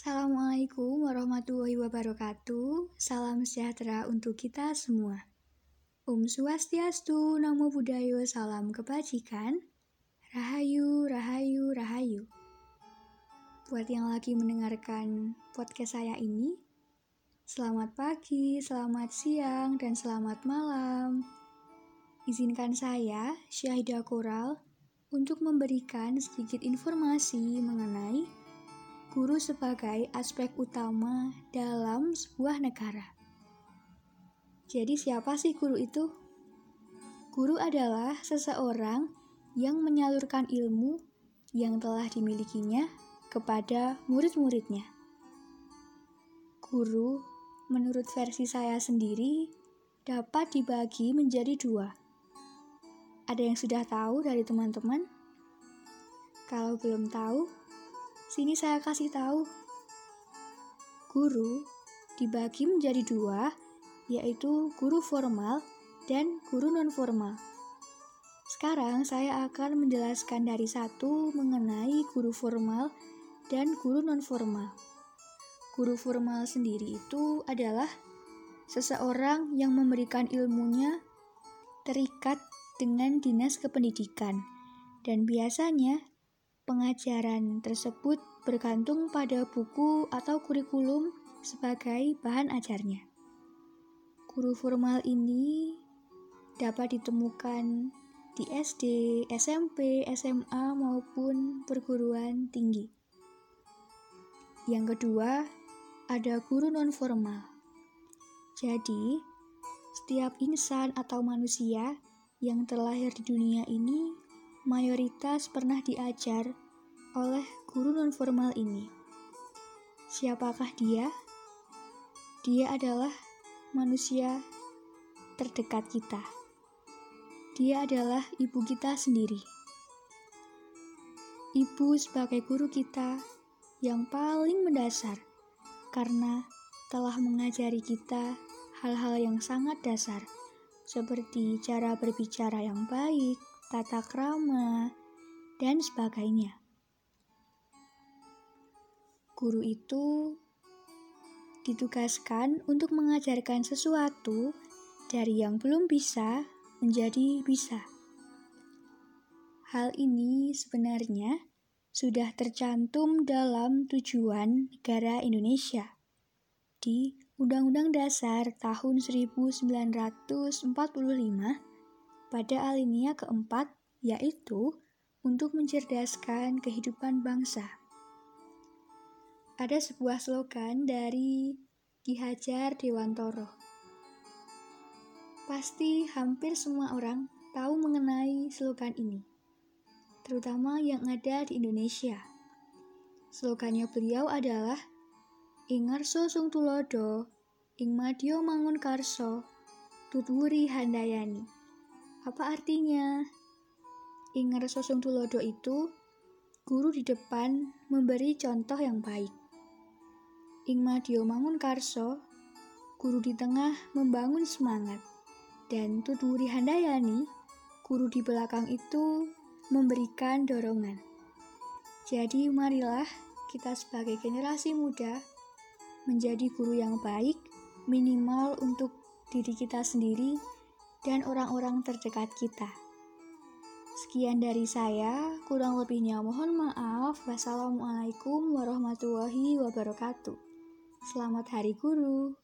Assalamualaikum warahmatullahi wabarakatuh. Salam sejahtera untuk kita semua. Om Swastiastu, Namo Buddhaya, salam kebajikan. Rahayu, rahayu, rahayu. Buat yang lagi mendengarkan podcast saya ini, selamat pagi, selamat siang, dan selamat malam. Izinkan saya, Syahidah Koral, untuk memberikan sedikit informasi mengenai guru sebagai aspek utama dalam sebuah negara. Jadi, siapa sih guru itu? Guru adalah seseorang yang menyalurkan ilmu yang telah dimilikinya kepada murid-muridnya. Guru, menurut versi saya sendiri, dapat dibagi menjadi dua. Ada yang sudah tahu dari teman-teman? Kalau belum tahu, Sini saya kasih tahu. Guru dibagi menjadi dua, yaitu guru formal dan guru non-formal. Sekarang saya akan menjelaskan dari satu mengenai guru formal dan guru non-formal. Guru formal sendiri itu adalah seseorang yang memberikan ilmunya terikat dengan dinas kependidikan dan biasanya Pengajaran tersebut bergantung pada buku atau kurikulum sebagai bahan ajarnya. Guru formal ini dapat ditemukan di SD, SMP, SMA maupun perguruan tinggi. Yang kedua, ada guru non formal. Jadi, setiap insan atau manusia yang terlahir di dunia ini mayoritas pernah diajar oleh guru nonformal ini. Siapakah dia? Dia adalah manusia terdekat kita. Dia adalah ibu kita sendiri. Ibu sebagai guru kita yang paling mendasar karena telah mengajari kita hal-hal yang sangat dasar seperti cara berbicara yang baik, tata krama, dan sebagainya. Guru itu ditugaskan untuk mengajarkan sesuatu dari yang belum bisa menjadi bisa. Hal ini sebenarnya sudah tercantum dalam tujuan negara Indonesia di Undang-Undang Dasar tahun 1945 pada alinea keempat, yaitu untuk mencerdaskan kehidupan bangsa. Ada sebuah slogan dari Ki Hajar Dewantoro. Pasti hampir semua orang tahu mengenai slogan ini, terutama yang ada di Indonesia. Slogannya beliau adalah Ingarso Sung Tulodo, Ing Madio Mangun Karso, Tutwuri Handayani. Apa artinya? Ingar Sosong Tulodo itu guru di depan memberi contoh yang baik. Ing Madio Mangun Karso, guru di tengah membangun semangat. Dan Tuturi Handayani, guru di belakang itu memberikan dorongan. Jadi marilah kita sebagai generasi muda menjadi guru yang baik minimal untuk diri kita sendiri dan orang-orang terdekat kita. Sekian dari saya, kurang lebihnya mohon maaf. Wassalamualaikum warahmatullahi wabarakatuh. Selamat Hari Guru.